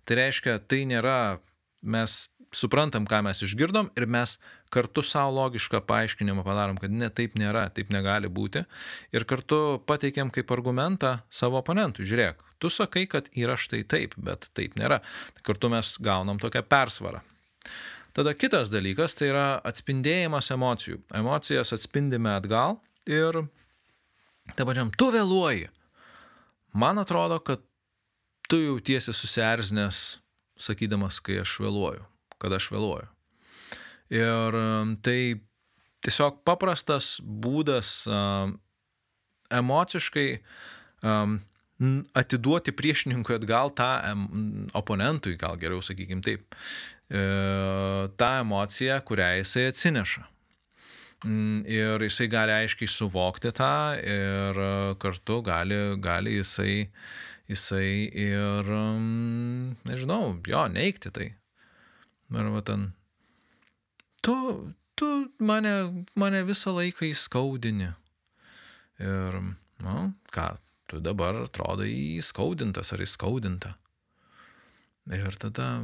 Tai reiškia, tai nėra, mes suprantam, ką mes išgirdom ir mes kartu savo logišką paaiškinimą padarom, kad ne taip nėra, taip negali būti. Ir kartu pateikiam kaip argumentą savo oponentui. Žiūrėk, tu sakai, kad yra štai taip, bet taip nėra. Tai kartu mes gaunam tokią persvarą. Tada kitas dalykas tai yra atspindėjimas emocijų. Emocijas atspindime atgal ir, taip pačiam, tu vėluoji. Man atrodo, kad tu jautiesi susierzinęs, sakydamas, kai aš vėluoju, kad aš vėluoju. Ir um, tai tiesiog paprastas būdas um, emociškai um, atiduoti priešininkui atgal tą oponentui, gal geriau sakykim taip, e, tą emociją, kurią jisai atsineša. Mm, ir jisai gali aiškiai suvokti tą ir e, kartu gali, gali jisai, jisai ir, mm, nežinau, jo, neikti tai. Arba ten, tu, tu mane, mane visą laiką įskaudini. Ir, na, nu, ką, tu dabar atrodai įskaudintas ar įskaudinta. Ir tada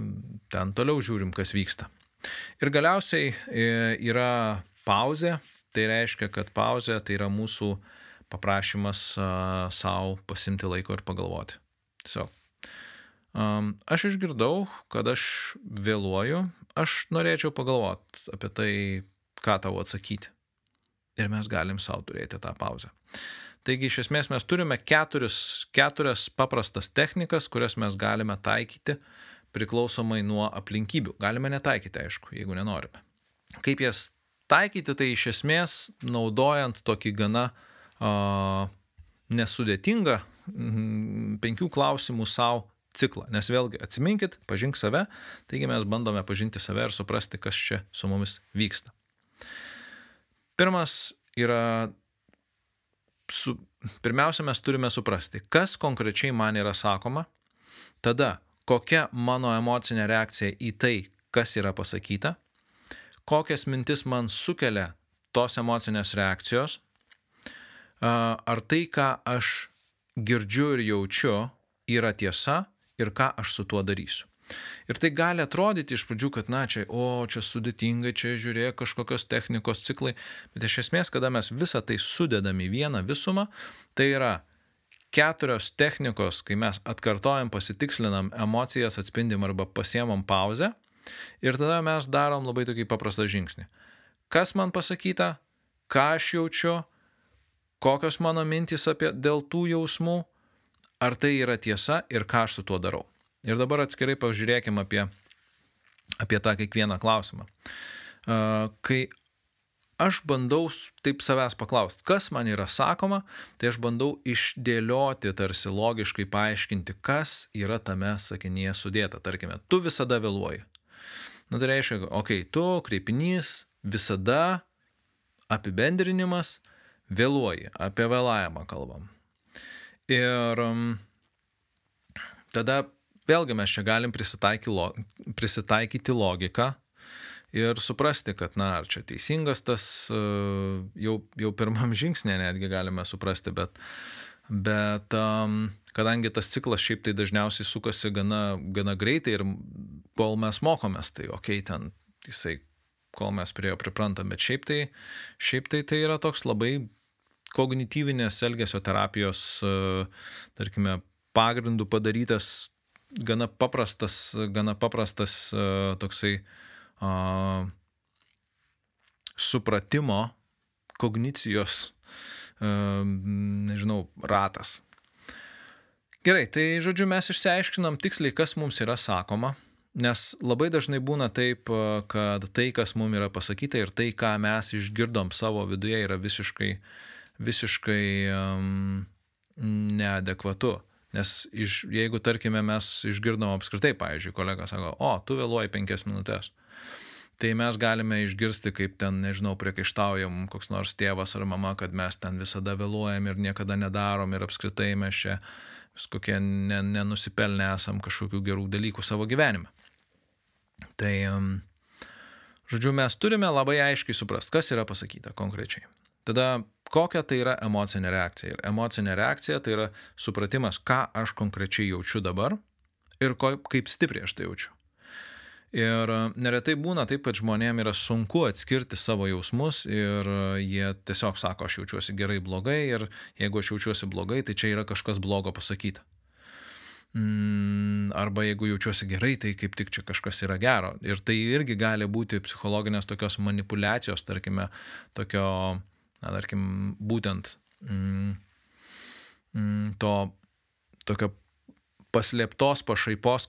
ten toliau žiūrim, kas vyksta. Ir galiausiai e, yra pauzė, tai reiškia, kad pauzė tai yra mūsų paprašymas uh, savo pasimti laiko ir pagalvoti. Tiesiog. Um, aš išgirdau, kad aš vėluoju, aš norėčiau pagalvoti apie tai, ką tau atsakyti. Ir mes galim savo turėti tą pauzę. Taigi iš esmės mes turime keturis, keturias paprastas technikas, kurias mes galime taikyti priklausomai nuo aplinkybių. Galime netaikyti, aišku, jeigu nenorime. Kaip jas taikyti tai iš esmės naudojant tokį gana uh, nesudėtingą mm, penkių klausimų savo ciklą. Nes vėlgi atsiminkit, pažink save, taigi mes bandome pažinti save ir suprasti, kas čia su mumis vyksta. Pirmas yra, su, pirmiausia, mes turime suprasti, kas konkrečiai man yra sakoma, tada kokia mano emocinė reakcija į tai, kas yra pasakyta kokias mintis man sukelia tos emocinės reakcijos, ar tai, ką aš girdžiu ir jaučiu, yra tiesa ir ką aš su tuo darysiu. Ir tai gali atrodyti iš pradžių, kad, na, čia, o, čia sudėtingai, čia žiūrėk kažkokios technikos ciklai, bet iš esmės, kada mes visą tai sudedam į vieną visumą, tai yra keturios technikos, kai mes atkartojam, pasitikslinam, emocijas atspindim arba pasiemam pauzę Ir tada mes darom labai tokį paprastą žingsnį. Kas man pasakyta, ką aš jaučiu, kokios mano mintys apie dėl tų jausmų, ar tai yra tiesa ir ką aš su tuo darau. Ir dabar atskirai pažiūrėkime apie, apie tą kiekvieną klausimą. Kai aš bandau taip savęs paklausti, kas man yra sakoma, tai aš bandau išdėlioti, tarsi logiškai paaiškinti, kas yra tame sakinyje sudėta. Tarkime, tu visada vėluoji. Na tai reiškia, okei, okay, tu kreipinys visada apibendrinimas vėluoji, apie vėlavimą kalbam. Ir um, tada vėlgi mes čia galim prisitaikyti logiką ir suprasti, kad, na, ar čia teisingas tas, e, jau, jau pirmam žingsnė netgi galime suprasti, bet, bet um, kadangi tas ciklas šiaip tai dažniausiai sukasi gana, gana greitai ir kol mes mokomės, tai okei, okay, ten jisai, kol mes prie jo priprantam, bet šiaip tai, šiaip tai tai yra toks labai kognityvinės elgesio terapijos, e, tarkime, pagrindų padarytas gana paprastas, gana paprastas e, toksai a, supratimo, kognicijos, a, nežinau, ratas. Gerai, tai žodžiu, mes išsiaiškinam tiksliai, kas mums yra sakoma, nes labai dažnai būna taip, kad tai, kas mums yra pasakyta ir tai, ką mes išgirdom savo viduje, yra visiškai, visiškai um, neadekvatu. Nes iš, jeigu, tarkime, mes išgirdom apskritai, pavyzdžiui, kolega sako, o, tu vėluoji penkias minutės, tai mes galime išgirsti, kaip ten, nežinau, priekaištaujam koks nors tėvas ar mama, kad mes ten visada vėluojam ir niekada nedarom ir apskritai mes čia kokie nenusipelnę esam kažkokių gerų dalykų savo gyvenime. Tai, žodžiu, mes turime labai aiškiai suprasti, kas yra pasakyta konkrečiai. Tada kokia tai yra emocinė reakcija. Ir emocinė reakcija tai yra supratimas, ką aš konkrečiai jaučiu dabar ir ko, kaip stipriai aš tai jaučiu. Ir e, neretai būna taip, kad žmonėm yra sunku atskirti savo jausmus ir e, jie tiesiog sako, aš jaučiuosi gerai, blogai ir jeigu aš jaučiuosi blogai, tai čia yra kažkas blogo pasakyta. Mm, arba jeigu jaučiuosi gerai, tai kaip tik čia kažkas yra gero. Ir tai irgi gali būti psichologinės tokios manipulacijos, tarkime, tokio na, tarkim, būtent mm, mm, to tokio paslėptos pašaipos,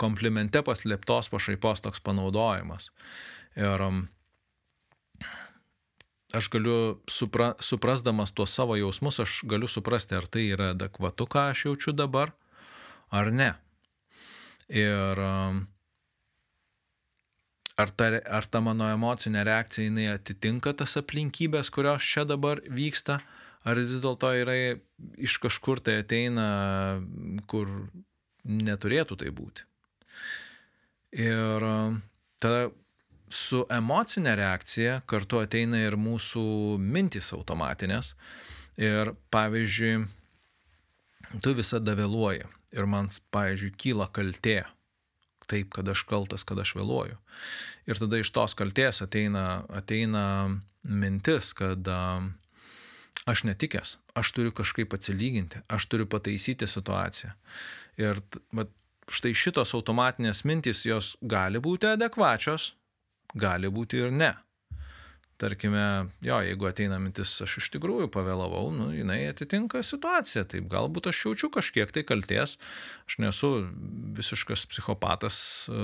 komplimente paslėptos pašaipos toks panaudojimas. Ir um, aš galiu, supra, suprasdamas tuos savo jausmus, aš galiu suprasti, ar tai yra adekvatu, ką aš jaučiu dabar, ar ne. Ir um, ar ta, ar ta mano emocinė reakcija jinai atitinka tas aplinkybės, kurios čia dabar vyksta, ar vis dėlto yra iš kažkur tai ateina, kur neturėtų tai būti. Ir tada su emocinė reakcija kartu ateina ir mūsų mintis automatinės. Ir pavyzdžiui, tu visada vėluoji ir man, pavyzdžiui, kyla kaltė taip, kad aš kaltas, kad aš vėluoju. Ir tada iš tos kalties ateina, ateina mintis, kad uh, aš netikęs, aš turiu kažkaip atsilyginti, aš turiu pataisyti situaciją. Ir bet, štai šitos automatinės mintys, jos gali būti adekvačios, gali būti ir ne tarkime, jo, jeigu ateina mintis, aš iš tikrųjų pavėlavau, nu, jinai atitinka situaciją, taip galbūt aš jaučiu kažkiek tai kalties, aš nesu visiškas psichopatas e,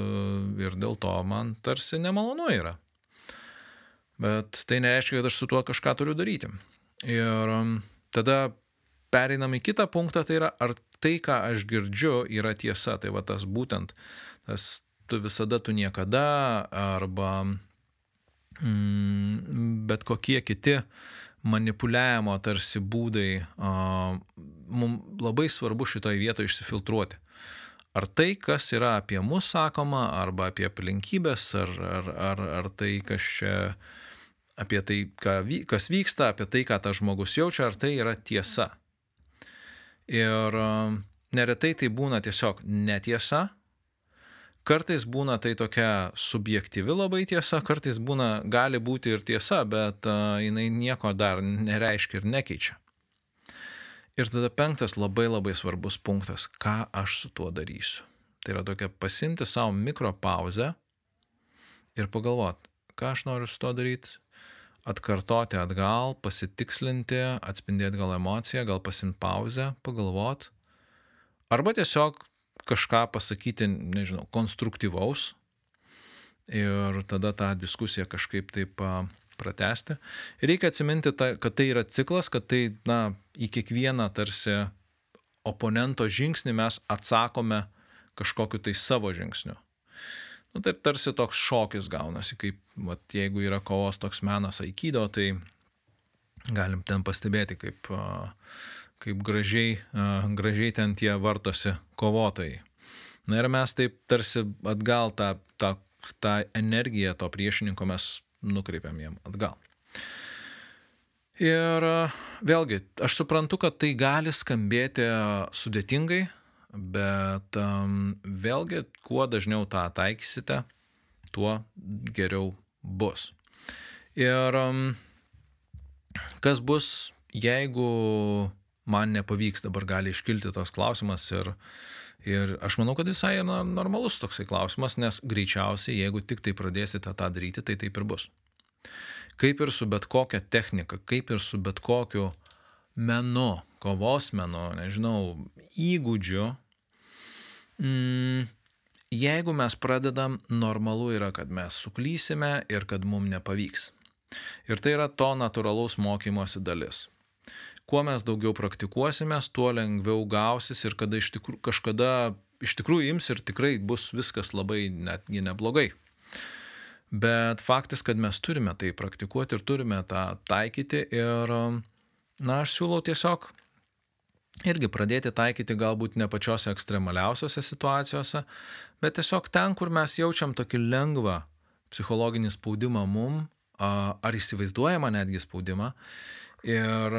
ir dėl to man tarsi nemalonu yra. Bet tai nereiškia, kad aš su tuo kažką turiu daryti. Ir tada pereinam į kitą punktą, tai yra, ar tai, ką aš girdžiu, yra tiesa. Tai va tas būtent, tas tu visada, tu niekada, arba Mm, bet kokie kiti manipuliavimo tarsi būdai, mums labai svarbu šitoje vietoje išsifiltruoti. Ar tai, kas yra apie mus sakoma, arba apie aplinkybės, ar, ar, ar, ar tai, kas čia, apie tai, kas vyksta, apie tai, ką tas žmogus jaučia, ar tai yra tiesa. Ir neretai tai būna tiesiog netiesa, Kartais būna tai tokia subjektyvi labai tiesa, kartais būna, gali būti ir tiesa, bet uh, jinai nieko dar nereiškia ir nekeičia. Ir tada penktas labai labai svarbus punktas, ką aš su tuo darysiu. Tai yra tokia pasimti savo mikropauzę ir pagalvoti, ką aš noriu su tuo daryti, atkartoti atgal, pasitikslinti, atspindėti gal emociją, gal pasimti pauzę, pagalvoti. Arba tiesiog kažką pasakyti, nežinau, konstruktyvaus ir tada tą diskusiją kažkaip taip pratesti. Reikia atsiminti, kad tai yra ciklas, kad tai, na, į kiekvieną tarsi oponento žingsnį mes atsakome kažkokiu tai savo žingsniu. Nu, tai tarsi toks šokis gaunasi, kaip, vat, jeigu yra kovos toks menas aikydo, tai galim ten pastebėti, kaip kaip gražiai, gražiai ten tie vartosi kovotojai. Na ir mes taip tarsi atgal tą, tą, tą energiją to priešininko mes nukreipiam jam atgal. Ir vėlgi, aš suprantu, kad tai gali skambėti sudėtingai, bet um, vėlgi, kuo dažniau tą taikysite, tuo geriau bus. Ir um, kas bus, jeigu man nepavyks, dabar gali iškilti toks klausimas ir, ir aš manau, kad visai normalus toksai klausimas, nes greičiausiai, jeigu tik tai pradėsite tą daryti, tai taip ir bus kaip ir su bet kokia technika, kaip ir su bet kokiu menu, kovos menu, nežinau, įgūdžiu, mm, jeigu mes pradedam, normalu yra, kad mes suklysime ir kad mums nepavyks. Ir tai yra to natūralaus mokymosi dalis. Kuo mes daugiau praktikuosime, tuo lengviau gausis ir kada iš tikrųjų, kažkada iš tikrųjų ims ir tikrai bus viskas labai netgi neblogai. Bet faktas, kad mes turime tai praktikuoti ir turime tą taikyti ir, na, aš siūlau tiesiog irgi pradėti taikyti galbūt ne pačiose ekstremaliausiose situacijose, bet tiesiog ten, kur mes jaučiam tokį lengvą psichologinį spaudimą mum, ar įsivaizduojamą netgi spaudimą, ir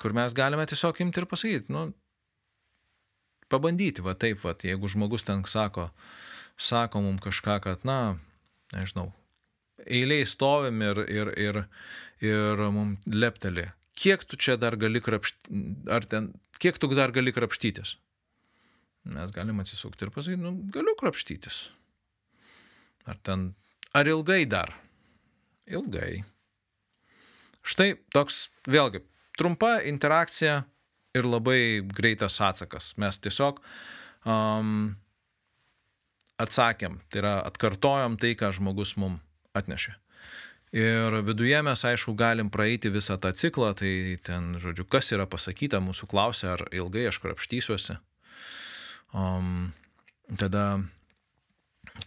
kur mes galime tiesiog imti ir pasakyti, nu, pabandyti, va taip, va, jeigu žmogus ten sako, sako mums kažką, kad, na, nežinau, eiliai stovim ir, ir, ir, ir mums lepteli. Kiek tu čia dar gali krapštytis, ar ten, kiek tu dar gali krapštytis? Mes galim atsisukti ir pasakyti, nu, galiu krapštytis. Ar ten, ar ilgai dar? Ilgai. Štai toks, vėlgi, trumpa interakcija ir labai greitas atsakas. Mes tiesiog um, atsakėm, tai yra atkartojom tai, ką žmogus mums atnešė. Ir viduje mes, aišku, galim praeiti visą tą ciklą, tai ten, žodžiu, kas yra pasakyta, mūsų klausia, ar ilgai aš krapštysiuosi. Um, tada,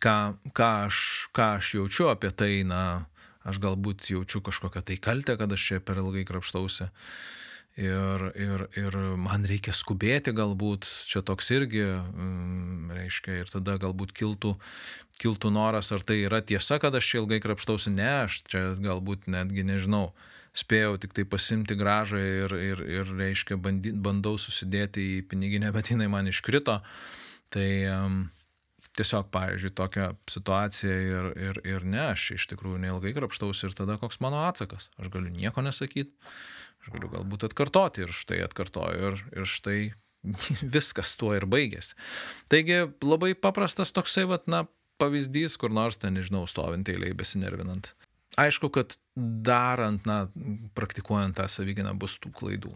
ką, ką, aš, ką aš jaučiu apie tai, na, aš galbūt jaučiu kažkokią tai kaltę, kad aš čia per ilgai krapštausi. Uh, ir, ir, ir man reikia skubėti galbūt, čia toks irgi, mm, reiškia, ir tada galbūt kiltų, kiltų noras, ar tai yra tiesa, kad aš čia ilgai krapštausi, ne, aš čia galbūt netgi nežinau, spėjau tik tai pasimti gražą ir, ir, ir reiškia, bandy, bandau susidėti į piniginę, bet jinai man iškrito. Tai um, tiesiog, pavyzdžiui, tokia situacija ir, ir, ir ne, aš iš tikrųjų neilgai krapštausi ir tada koks mano atsakas? Aš galiu nieko nesakyti Aš galiu galbūt atkartoti ir štai atkartoju ir, ir štai [laughs] viskas tuo ir baigėsi. Taigi labai paprastas toksai, vat, na, pavyzdys, kur nors ten, nežinau, stovint eiliai besinervinant. Aišku, kad darant, na, praktikuojant tą savyginą bus tų klaidų.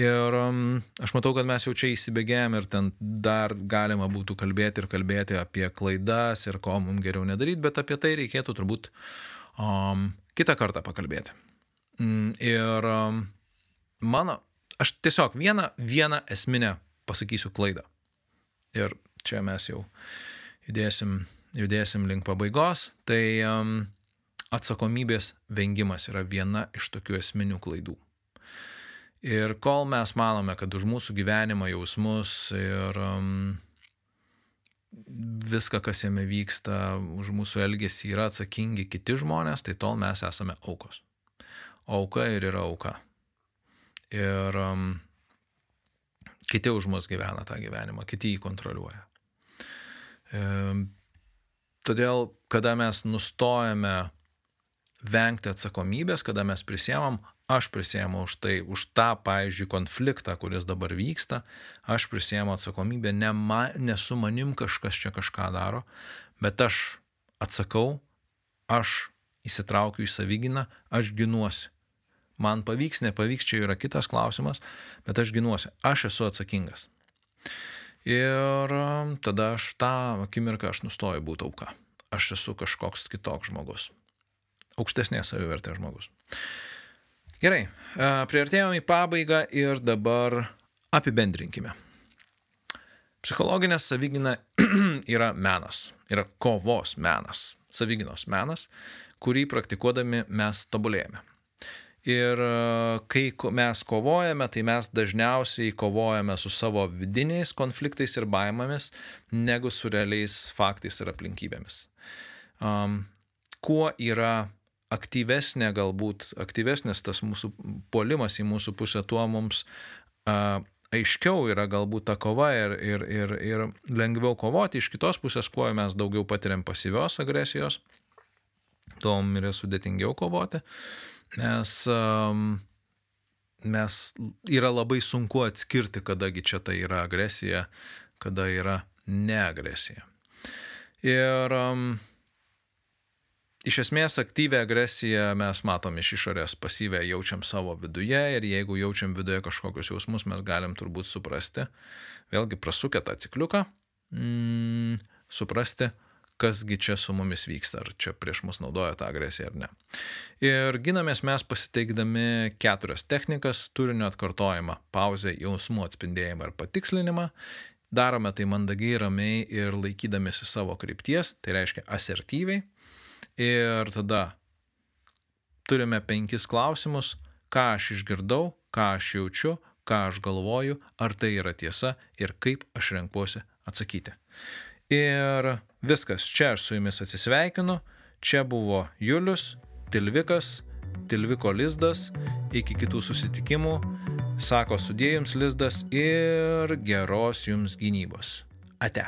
Ir um, aš matau, kad mes jau čia įsibėgėjom ir ten dar galima būtų kalbėti ir kalbėti apie klaidas ir ko mums geriau nedaryti, bet apie tai reikėtų turbūt um, kitą kartą pakalbėti. Mm, ir um, mano, aš tiesiog vieną, vieną esminę pasakysiu klaidą. Ir čia mes jau judėsim, judėsim link pabaigos. Tai um, atsakomybės vengimas yra viena iš tokių esminių klaidų. Ir kol mes manome, kad už mūsų gyvenimą, jausmus ir um, viską, kas jame vyksta, už mūsų elgesį yra atsakingi kiti žmonės, tai tol mes esame aukos auka ir yra auka. Ir um, kiti už mus gyvena tą gyvenimą, kiti jį kontroliuoja. E, todėl, kada mes nustojame vengti atsakomybės, kada mes prisiemam, aš prisiemu už tai, už tą, pavyzdžiui, konfliktą, kuris dabar vyksta, aš prisiemu atsakomybę, ne, ma, ne su manim kažkas čia kažką daro, bet aš atsakau, aš įsitraukiu į savyginą, aš ginuosi. Man pavyks, nepavyks, čia yra kitas klausimas, bet aš ginuosi, aš esu atsakingas. Ir um, tada aš tą akimirką aš nustoju būti auka. Aš esu kažkoks kitoks žmogus. Aukštesnės savivertės žmogus. Gerai, e, priartėjome į pabaigą ir dabar apibendrinkime. Psichologinė savigina [clears throat] yra menas, yra kovos menas, saviginos menas, kurį praktikuodami mes tobulėjame. Ir e, kai mes kovojame, tai mes dažniausiai kovojame su savo vidiniais konfliktais ir baimėmis, negu su realiais faktais ir aplinkybėmis. Um, kuo yra aktyvesnė, galbūt aktyvesnis tas mūsų polimas į mūsų pusę, tuo mums uh, aiškiau yra galbūt ta kova ir, ir, ir, ir lengviau kovoti. Iš kitos pusės, kuo mes daugiau patiriam pasyvios agresijos, tuo mums yra sudėtingiau kovoti. Nes um, mes yra labai sunku atskirti, kadagi čia tai yra agresija, kada yra neagresija. Ir um, iš esmės aktyvę agresiją mes matom iš išorės, pasyvę jaučiam savo viduje ir jeigu jaučiam viduje kažkokius jausmus, mes galim turbūt suprasti, vėlgi prasukę tą cikliuką, mm, suprasti, kasgi čia su mumis vyksta, ar čia prieš mus naudoja tą agresiją ar ne. Ir ginamės mes pasiteikdami keturias technikas - turinio atkartojimą, pauzę, jausmų atspindėjimą ir patikslinimą. Darome tai mandagiai, ramiai ir laikydamėsi savo krypties, tai reiškia asertyviai. Ir tada turime penkis klausimus, ką aš išgirdau, ką aš jaučiu, ką aš galvoju, ar tai yra tiesa ir kaip aš renkuosi atsakyti. Ir viskas, čia aš su jumis atsisveikinu. Čia buvo Julius, Tilvikas, Tilviko lizdas. Iki kitų susitikimų. Sako sudėjums lizdas ir geros jums gynybos. Ate.